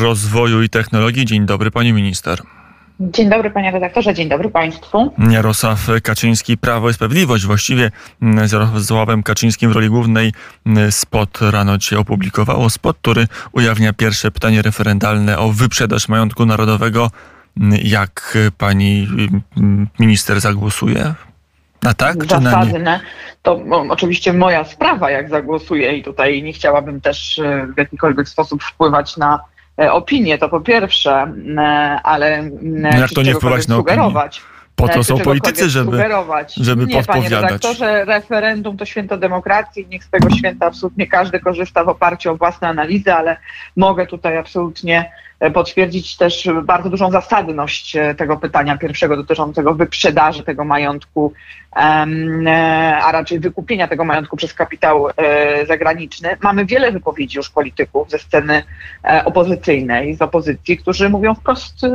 Rozwoju i Technologii. Dzień dobry, pani minister. Dzień dobry panie redaktorze, dzień dobry państwu. Jarosław Kaczyński, Prawo i Sprawiedliwość. Właściwie z Jarosławem Kaczyńskim w roli głównej spot rano cię opublikowało. Spot, który ujawnia pierwsze pytanie referendalne o wyprzedaż majątku narodowego. Jak pani minister zagłosuje? Na tak Zasadne. To no, oczywiście moja sprawa, jak zagłosuję i tutaj nie chciałabym też e, w jakikolwiek sposób wpływać na e, opinię, to po pierwsze, e, ale No jak to nie wpływać na opinię? sugerować. Po to są politycy, żeby, sugerować. żeby nie, Panie podpowiadać. redaktorze, referendum to święto demokracji, niech z tego święta absolutnie każdy korzysta w oparciu o własne analizy, ale mogę tutaj absolutnie potwierdzić też bardzo dużą zasadność e, tego pytania pierwszego dotyczącego wyprzedaży tego majątku, e, a raczej wykupienia tego majątku przez kapitał e, zagraniczny. Mamy wiele wypowiedzi już polityków ze sceny e, opozycyjnej, z opozycji, którzy mówią wprost e,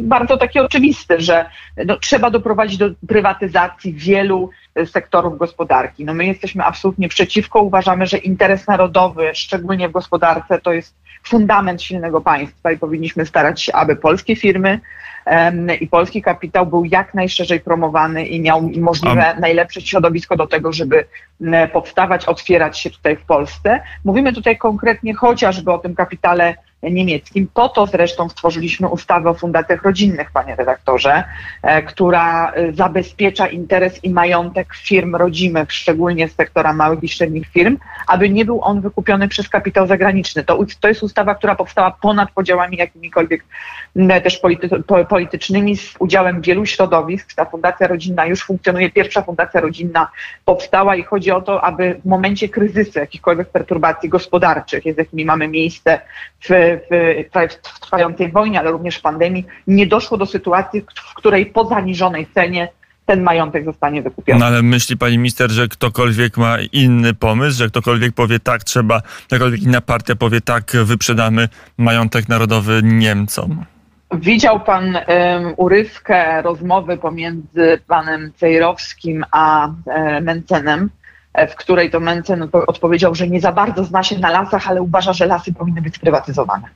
bardzo takie oczywiste, że no, trzeba doprowadzić do prywatyzacji wielu e, sektorów gospodarki. No my jesteśmy absolutnie przeciwko, uważamy, że interes narodowy, szczególnie w gospodarce, to jest fundament silnego państwa i powinniśmy starać się, aby polskie firmy i polski kapitał był jak najszerzej promowany i miał możliwe najlepsze środowisko do tego, żeby powstawać, otwierać się tutaj w Polsce. Mówimy tutaj konkretnie chociażby o tym kapitale niemieckim. Po to zresztą stworzyliśmy ustawę o fundacjach rodzinnych, panie redaktorze, e, która e, zabezpiecza interes i majątek firm rodzimych, szczególnie z sektora małych i średnich firm, aby nie był on wykupiony przez kapitał zagraniczny. To, to jest ustawa, która powstała ponad podziałami jakimikolwiek też polity, po, politycznymi, z udziałem wielu środowisk. Ta fundacja rodzinna już funkcjonuje, pierwsza fundacja rodzinna powstała i chodzi o to, aby w momencie kryzysu, jakichkolwiek perturbacji gospodarczych, z jakimi mamy miejsce w, w, w trwającej wojnie, ale również w pandemii, nie doszło do sytuacji, w której po zaniżonej cenie ten majątek zostanie wykupiony. No ale myśli pani minister, że ktokolwiek ma inny pomysł, że ktokolwiek powie tak, trzeba, jakakolwiek inna partia powie tak, wyprzedamy majątek narodowy Niemcom? Widział pan um, urywkę rozmowy pomiędzy panem Cejrowskim a e, Mencenem, w której to Mencen po- odpowiedział, że nie za bardzo zna się na lasach, ale uważa, że lasy powinny być sprywatyzowane.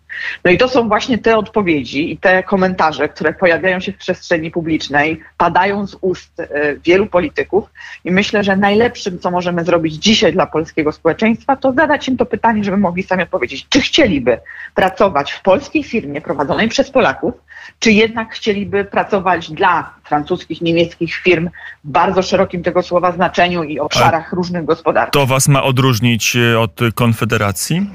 No i to są właśnie te odpowiedzi i te komentarze, które pojawiają się w przestrzeni publicznej, padają z ust e, wielu polityków i myślę, że najlepszym, co możemy zrobić dzisiaj dla polskiego społeczeństwa, to zadać im to pytanie, żeby mogli sami odpowiedzieć, czy chcieliby pracować w polskiej firmie prowadzonej przez Polaków, czy jednak chcieliby pracować dla francuskich, niemieckich firm w bardzo szerokim tego słowa znaczeniu i obszarach różnych gospodarek. To was ma odróżnić e, od Konfederacji?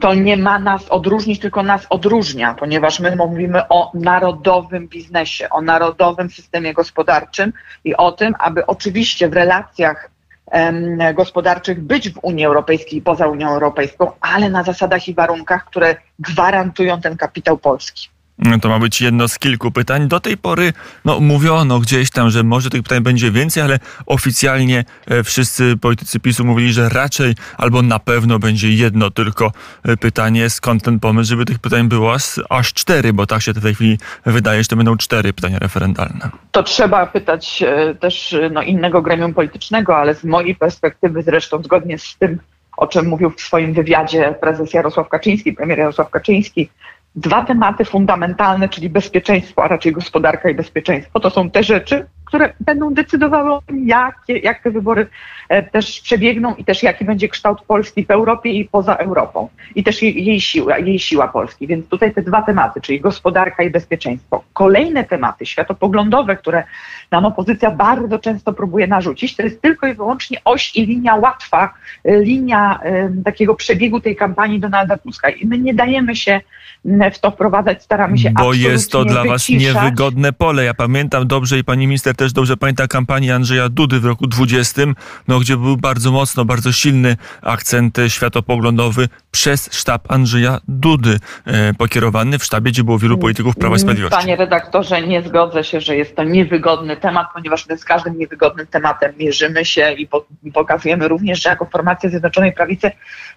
to nie ma nas odróżnić, tylko nas odróżnia, ponieważ my mówimy o narodowym biznesie, o narodowym systemie gospodarczym i o tym, aby oczywiście w relacjach em, gospodarczych być w Unii Europejskiej i poza Unią Europejską, ale na zasadach i warunkach, które gwarantują ten kapitał polski. No To ma być jedno z kilku pytań. Do tej pory no, mówiono gdzieś tam, że może tych pytań będzie więcej, ale oficjalnie e, wszyscy politycy PiSu mówili, że raczej albo na pewno będzie jedno tylko e, pytanie. Skąd ten pomysł, żeby tych pytań było aż, cztery, bo tak się w tej chwili wydaje, że to będą cztery pytania referendalne. To trzeba pytać e, też no, innego gremium politycznego, ale z mojej perspektywy zresztą zgodnie z tym, o czym mówił w swoim wywiadzie prezes Jarosław Kaczyński, premier Jarosław Kaczyński, dwa tematy fundamentalne, czyli bezpieczeństwo, a raczej gospodarka i bezpieczeństwo, to są te rzeczy, które będą decydowały o tym, jakie, jak te wybory e, też przebiegną i też jaki będzie kształt Polski w Europie i poza Europą. I też jej, jej, siła, jej siła Polski. Więc tutaj te dwa tematy, czyli gospodarka i bezpieczeństwo. Kolejne tematy światopoglądowe, które nam opozycja bardzo często próbuje narzucić, to jest tylko i wyłącznie oś i linia łatwa, e, linia e, takiego przebiegu tej kampanii Donalda Tuska. I my nie dajemy się w to wprowadzać, staramy się Bo jest to dla was niewygodne pole. Ja pamiętam dobrze i pani minister też dobrze pamięta kampanię Andrzeja Dudy w roku 20, no, gdzie był bardzo mocno, bardzo silny akcent światopoglądowy przez sztab Andrzeja Dudy e, pokierowany w sztabie, gdzie było wielu polityków Prawa i Sprawiedliwości. Panie redaktorze, nie zgodzę się, że jest to niewygodny temat, ponieważ my z każdym niewygodnym tematem mierzymy się i po- i pokazujemy również, że jako formacja Zjednoczonej Prawicy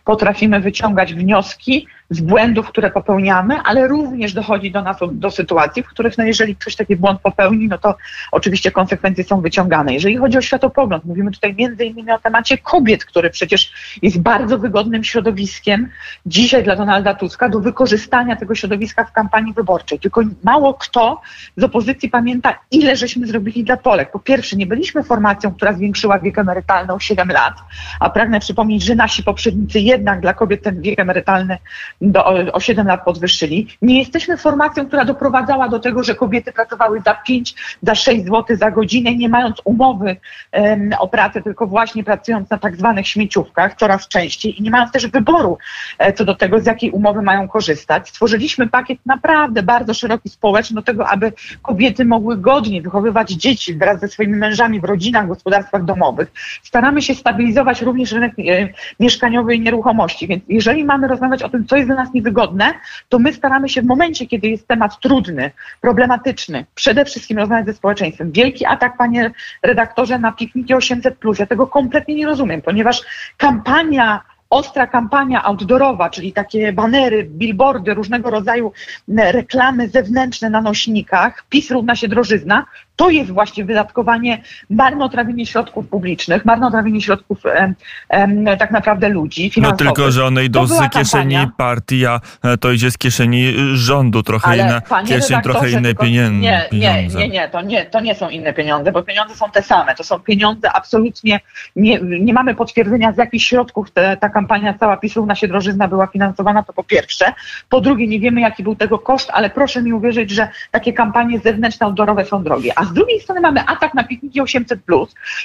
potrafimy wyciągać wnioski z błędów, które popełniamy, ale również dochodzi do nas do sytuacji, w których no jeżeli ktoś taki błąd popełni, no to oczywiście konsekwencje są wyciągane. Jeżeli chodzi o światopogląd, mówimy tutaj między innymi o temacie kobiet, który przecież jest bardzo wygodnym środowiskiem dzisiaj dla Donalda Tuska do wykorzystania tego środowiska w kampanii wyborczej. Tylko mało kto z opozycji pamięta, ile żeśmy zrobili dla Polek. Po pierwsze, nie byliśmy formacją, która zwiększyła wiek emerytalny o 7 lat, a pragnę przypomnieć, że nasi poprzednicy jednak dla kobiet ten wiek emerytalny do, o 7 lat podwyższyli. Nie jesteśmy formacją, która doprowadzała do tego, że kobiety pracowały za 5, za 6 zł za godzinę, nie mając umowy um, o pracę, tylko właśnie pracując na tak zwanych śmieciówkach coraz częściej i nie mając też wyboru e, co do tego, z jakiej umowy mają korzystać. Stworzyliśmy pakiet naprawdę bardzo szeroki społeczny do tego, aby kobiety mogły godnie wychowywać dzieci wraz ze swoimi mężami w rodzinach, gospodarstwach domowych. Staramy się stabilizować również rynek e, mieszkaniowy i nieruchomości, więc jeżeli mamy rozmawiać o tym, co jest dla nas niewygodne, to my staramy się w momencie, kiedy jest temat trudny, problematyczny, przede wszystkim rozmawiać ze społeczeństwem. Wielki atak, panie redaktorze, na pikniki 800+. Ja tego kompletnie nie rozumiem, ponieważ kampania ostra kampania outdoorowa, czyli takie banery, billboardy, różnego rodzaju reklamy zewnętrzne na nośnikach, PiS równa się drożyzna, to jest właśnie wydatkowanie, marnotrawienie środków publicznych, marnotrawienie środków em, em, tak naprawdę ludzi finansowych. No tylko, że one idą z kieszeni kampania. partii, a e, to idzie z kieszeni rządu, trochę Ale, inna kieszeń, trochę inne pieniądze. Nie, nie, nie, nie, to nie, to nie są inne pieniądze, bo pieniądze są te same. To są pieniądze absolutnie, nie, nie mamy potwierdzenia z jakich środków te, ta kampania cała PiS równa się drożyzna była finansowana, to po pierwsze. Po drugie, nie wiemy jaki był tego koszt, ale proszę mi uwierzyć, że takie kampanie zewnętrzne, outdoorowe są drogie. A z drugiej strony mamy atak na pikniki 800+,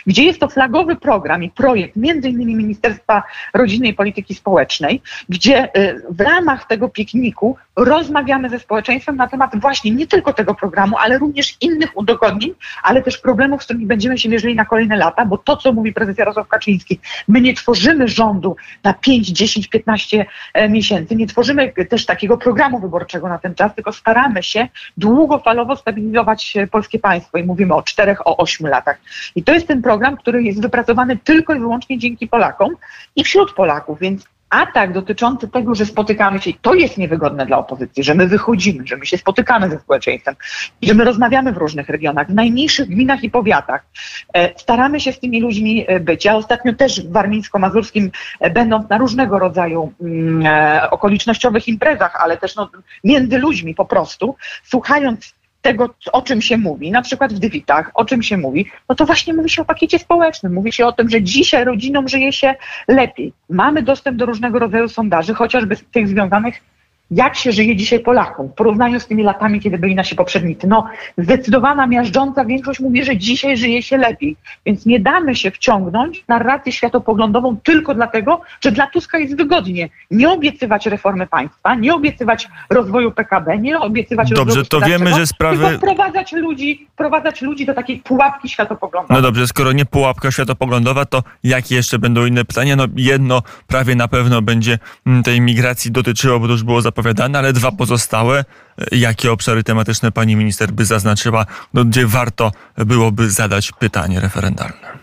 gdzie jest to flagowy program i projekt innymi Ministerstwa Rodziny i Polityki Społecznej, gdzie y, w ramach tego pikniku rozmawiamy ze społeczeństwem na temat właśnie nie tylko tego programu, ale również innych udogodnień, ale też problemów, z którymi będziemy się mierzyli na kolejne lata, bo to, co mówi prezes Jarosław Kaczyński, my nie tworzymy rządu na 5, 10, 15 miesięcy, nie tworzymy też takiego programu wyborczego na ten czas, tylko staramy się długofalowo stabilizować polskie państwo i mówimy o czterech, o ośmiu latach. I to jest ten program, który jest wypracowany tylko i wyłącznie dzięki Polakom i wśród Polaków, więc atak dotyczący tego, że spotykamy się, to jest niewygodne dla opozycji, że my wychodzimy, że my się spotykamy ze społeczeństwem, że my rozmawiamy w różnych regionach, w najmniejszych gminach i powiatach. E, staramy się z tymi ludźmi e, być. Ja ostatnio też w Warmińsko-Mazurskim, e, będąc na różnego rodzaju mm, okolicznościowych imprezach, ale też no, między ludźmi po prostu, słuchając tego, o czym się mówi, na przykład w dywitach, o czym się mówi, no to właśnie mówi się o pakiecie społecznym. Mówi się o tym, że dzisiaj rodzinom żyje się lepiej. Mamy dostęp do różnego rodzaju sondaży, chociażby tych związanych jak się żyje dzisiaj Polakom w porównaniu z tymi latami, kiedy byli nasi poprzednicy. No, zdecydowana, miażdżąca większość mówi, że dzisiaj żyje się lepiej. Więc nie damy się wciągnąć w narrację światopoglądową tylko dlatego, że dla Tuska jest wygodnie. Nie obiecywać reformy państwa, nie obiecywać rozwoju PKB, nie obiecywać Dobrze, rozwoju to wiemy, że sprawy... Tylko wprowadzać ludzi, wprowadzać ludzi do takiej pułapki światopoglądowej. No dobrze, skoro nie pułapka światopoglądowa, to jakie jeszcze będą inne pytania? No jedno prawie na pewno będzie mm, tej migracji dotyczyło, bo to już było zapowiedziane zapowiadane, ale dwa pozostałe, jakie obszary tematyczne pani minister by zaznaczyła, no, gdzie warto byłoby zadać pytanie referendalne?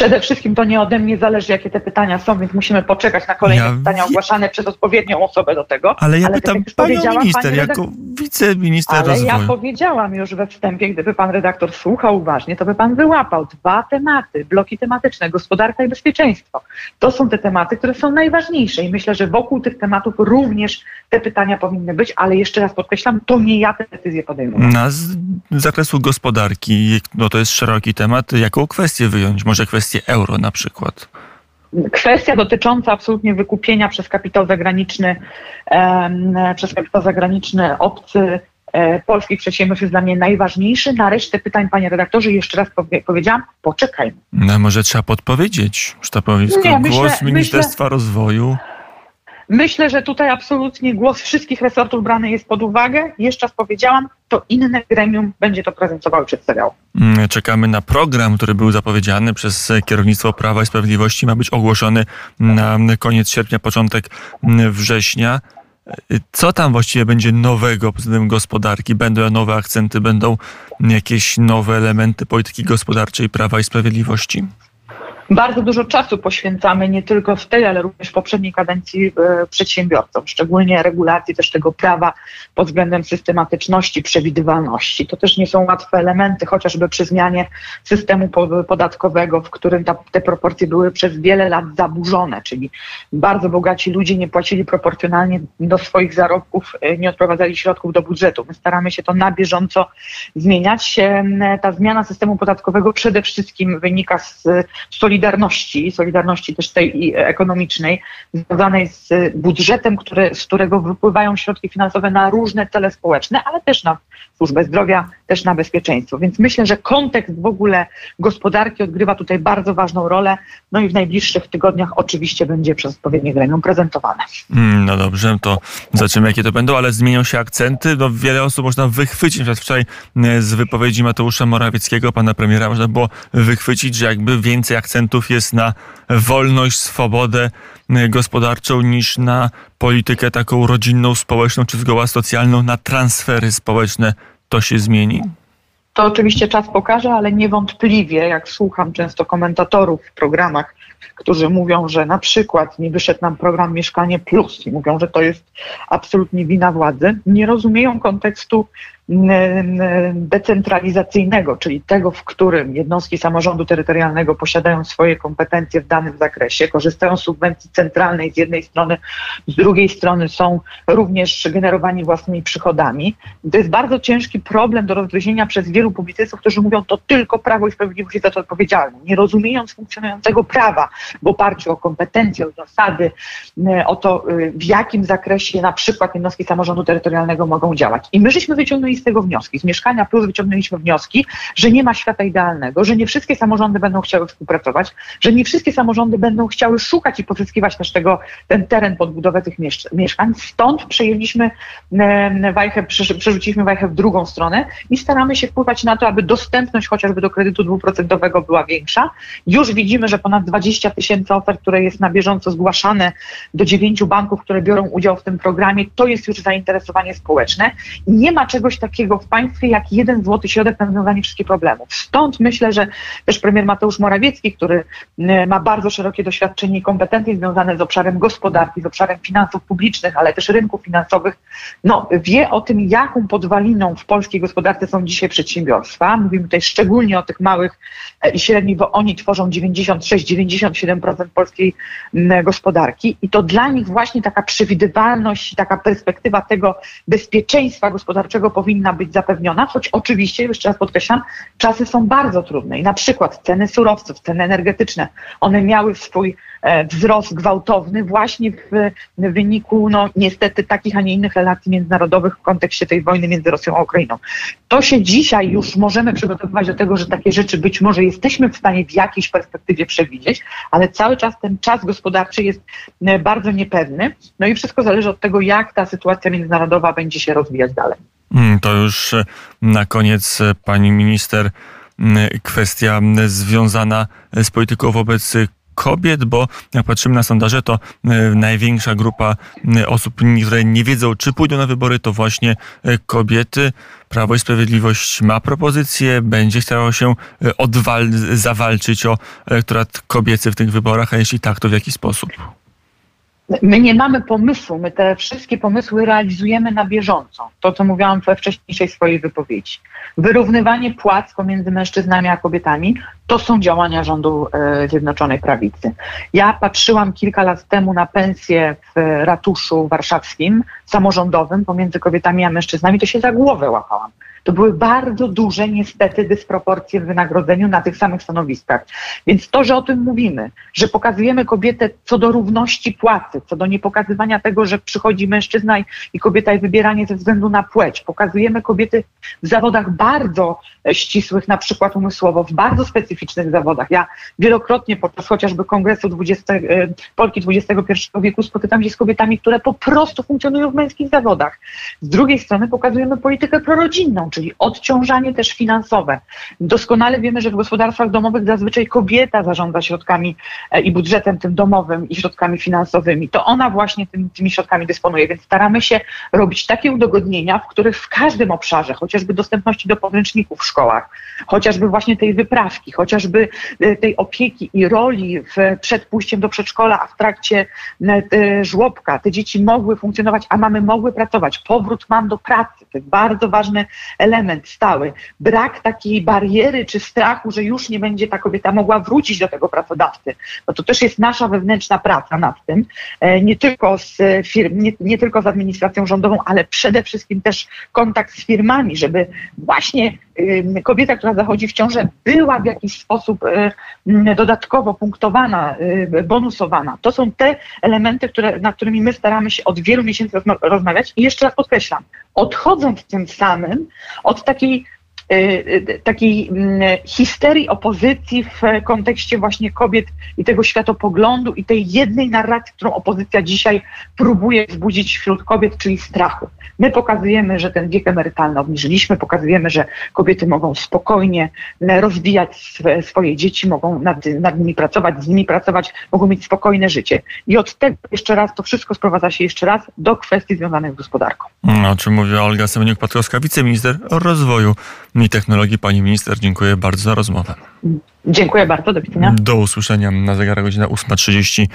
Przede wszystkim to nie ode mnie zależy, jakie te pytania są, więc musimy poczekać na kolejne ja pytania ogłaszane przez odpowiednią osobę do tego. Ale ja ale pytam tak panią minister, jako wiceminister ale rozwoju. ja powiedziałam już we wstępie, gdyby pan redaktor słuchał uważnie, to by pan wyłapał dwa tematy, bloki tematyczne, gospodarka i bezpieczeństwo. To są te tematy, które są najważniejsze i myślę, że wokół tych tematów również te pytania powinny być, ale jeszcze raz podkreślam, to nie ja te decyzje podejmuję. Na z zakresu gospodarki, no to jest szeroki temat, jaką kwestię wyjąć? Może kwestię kwestię euro na przykład? Kwestia dotycząca absolutnie wykupienia przez kapitał zagraniczny, przez kapitał zagraniczny obcy e, polskich przedsiębiorstw jest dla mnie najważniejszy. Na resztę pytań, panie redaktorze, jeszcze raz powie, powiedziałam, poczekajmy. No może trzeba podpowiedzieć, że powiem, Nie, głos myślę, Ministerstwa myślę, Rozwoju. Myślę, że tutaj absolutnie głos wszystkich resortów brany jest pod uwagę. Jeszcze raz powiedziałam, to inne gremium będzie to prezentowało i przedstawiało. Mm, czekamy na program, który był zapowiedziany przez kierownictwo Prawa i Sprawiedliwości. Ma być ogłoszony na koniec sierpnia, początek września. Co tam właściwie będzie nowego względem gospodarki? Będą nowe akcenty, będą jakieś nowe elementy polityki gospodarczej Prawa i Sprawiedliwości? Bardzo dużo czasu poświęcamy nie tylko w tej, ale również w poprzedniej kadencji e, przedsiębiorcom, szczególnie regulacji też tego prawa pod względem systematyczności, przewidywalności. To też nie są łatwe elementy, chociażby przy zmianie systemu podatkowego, w którym ta, te proporcje były przez wiele lat zaburzone, czyli bardzo bogaci ludzie nie płacili proporcjonalnie do swoich zarobków, e, nie odprowadzali środków do budżetu. My staramy się to na bieżąco zmieniać. Ta zmiana systemu podatkowego przede wszystkim wynika z solidarności, solidarności też tej ekonomicznej, związanej z budżetem, który, z którego wypływają środki finansowe na różne cele społeczne, ale też na służbę zdrowia, też na bezpieczeństwo. Więc myślę, że kontekst w ogóle gospodarki odgrywa tutaj bardzo ważną rolę. No i w najbliższych tygodniach oczywiście będzie przez odpowiednie gremium prezentowane. Mm, no dobrze, to zobaczymy jakie to będą, ale zmienią się akcenty. No, wiele osób można wychwycić. Wczoraj e, z wypowiedzi Mateusza Morawieckiego, pana premiera, można było wychwycić, że jakby więcej akcentów jest na wolność, swobodę e, gospodarczą niż na politykę taką rodzinną, społeczną czy zgoła socjalną, na transfery społeczne. To się zmieni? To oczywiście czas pokaże, ale niewątpliwie, jak słucham często komentatorów w programach, którzy mówią, że na przykład nie wyszedł nam program Mieszkanie Plus i mówią, że to jest absolutnie wina władzy, nie rozumieją kontekstu decentralizacyjnego, czyli tego, w którym jednostki samorządu terytorialnego posiadają swoje kompetencje w danym zakresie, korzystają z subwencji centralnej z jednej strony, z drugiej strony są również generowani własnymi przychodami. To jest bardzo ciężki problem do rozgryzienia przez wielu publicystów, którzy mówią, to tylko Prawo i Sprawiedliwość jest za to odpowiedzialne, nie rozumiejąc funkcjonującego prawa w oparciu o kompetencje, o zasady, o to, w jakim zakresie na przykład jednostki samorządu terytorialnego mogą działać. I my żeśmy wyciągnęli z tego wnioski. Z Mieszkania Plus wyciągnęliśmy wnioski, że nie ma świata idealnego, że nie wszystkie samorządy będą chciały współpracować, że nie wszystkie samorządy będą chciały szukać i pozyskiwać też tego, ten teren pod budowę tych mieszkań. Stąd przejęliśmy wajchę, przerzuciliśmy wajchę w drugą stronę i staramy się wpływać na to, aby dostępność chociażby do kredytu dwuprocentowego była większa. Już widzimy, że ponad 20 tysięcy ofert, które jest na bieżąco zgłaszane do dziewięciu banków, które biorą udział w tym programie, to jest już zainteresowanie społeczne. Nie ma czegoś takiego w państwie jak jeden złoty środek na rozwiązanie wszystkich problemów. Stąd myślę, że też premier Mateusz Morawiecki, który e, ma bardzo szerokie doświadczenie i kompetencje związane z obszarem gospodarki, z obszarem finansów publicznych, ale też rynków finansowych, no, wie o tym, jaką podwaliną w polskiej gospodarce są dzisiaj przedsiębiorstwa. Mówimy tutaj szczególnie o tych małych e, i średnich, bo oni tworzą 96-97% polskiej gospodarki i to dla nich właśnie taka przewidywalność, taka perspektywa tego bezpieczeństwa gospodarczego powinna powinna być zapewniona, choć oczywiście, jeszcze raz podkreślam, czasy są bardzo trudne i na przykład ceny surowców, ceny energetyczne, one miały swój e, wzrost gwałtowny właśnie w wyniku, no niestety, takich, a nie innych relacji międzynarodowych w kontekście tej wojny między Rosją a Ukrainą. To się dzisiaj już możemy przygotowywać do tego, że takie rzeczy być może jesteśmy w stanie w jakiejś perspektywie przewidzieć, ale cały czas ten czas gospodarczy jest e, bardzo niepewny. No i wszystko zależy od tego, jak ta sytuacja międzynarodowa będzie się rozwijać dalej. Mm, to już e, na koniec, e, pani minister, kwestia związana z polityką wobec kobiet, bo jak patrzymy na sondaże, to największa grupa osób, które nie wiedzą, czy pójdą na wybory, to właśnie e, kobiety. Prawo i Sprawiedliwość ma propozycję, będzie chciało się odwal- zawalczyć o elektorat kobiecy w tych wyborach, a jeśli tak, to w jaki sposób? My nie mamy pomysłu, my te wszystkie pomysły realizujemy na bieżąco. To, co mówiłam we wcześniejszej swojej wypowiedzi. Wyrównywanie płac pomiędzy mężczyznami a kobietami to są działania rządu e, Zjednoczonej Prawicy. Ja patrzyłam kilka lat temu na pensję w ratuszu warszawskim, samorządowym, pomiędzy kobietami a mężczyznami, to się za głowę łapałam to były bardzo duże niestety dysproporcje w wynagrodzeniu na tych samych stanowiskach. Więc to, że o tym mówimy, że pokazujemy kobietę co do równości płacy, co do niepokazywania tego, że przychodzi mężczyzna i kobieta i wybieranie ze względu na płeć, pokazujemy kobiety w zawodach bardzo e, ścisłych, na przykład umysłowo, w bardzo specyficznych zawodach. Ja wielokrotnie podczas chociażby Kongresu 20, e, Polki XXI wieku spotykam się z kobietami, które po prostu funkcjonują w męskich zawodach. Z drugiej strony pokazujemy politykę prorodzinną, czyli odciążanie też finansowe. Doskonale wiemy, że w gospodarstwach domowych zazwyczaj kobieta zarządza środkami e, i budżetem tym domowym i środkami finansowymi. To ona właśnie tym, tymi środkami dysponuje, więc staramy się robić takie udogodnienia, w których w każdym obszarze, chociażby dostępności do podręczników w szkołach, chociażby właśnie tej wyprawki, chociażby e, tej opieki i roli w, przed pójściem do przedszkola, a w trakcie e, żłobka, te dzieci mogły funkcjonować, a mamy mogły pracować. Powrót mam do pracy, to jest bardzo ważny element stały. Brak takiej bariery czy strachu, że już nie będzie ta kobieta mogła wrócić do tego pracodawcy. No to też jest nasza wewnętrzna praca nad tym, e, nie tylko z firm, nie, nie tylko z administracją rządową, ale przede wszystkim też kontakt z firmami, żeby właśnie kobieta, która zachodzi w ciążę, była w jakiś sposób dodatkowo punktowana, bonusowana. To są te elementy, które, nad którymi my staramy się od wielu miesięcy rozmawiać. I jeszcze raz podkreślam, odchodząc tym samym od takiej takiej mm, histerii opozycji w kontekście właśnie kobiet i tego światopoglądu i tej jednej narracji, którą opozycja dzisiaj próbuje wzbudzić wśród kobiet, czyli strachu. My pokazujemy, że ten wiek emerytalny obniżyliśmy, pokazujemy, że kobiety mogą spokojnie e, rozwijać swoje dzieci, mogą nad, nad nimi pracować, z nimi pracować, mogą mieć spokojne życie. I od tego jeszcze raz, to wszystko sprowadza się jeszcze raz do kwestii związanych z gospodarką. O czym mówi Olga Semeniuk-Patrowska, wiceminister rozwoju i technologii. Pani minister, dziękuję bardzo za rozmowę. Dziękuję bardzo, do widzenia. Do usłyszenia na zegarach godzina 8.30.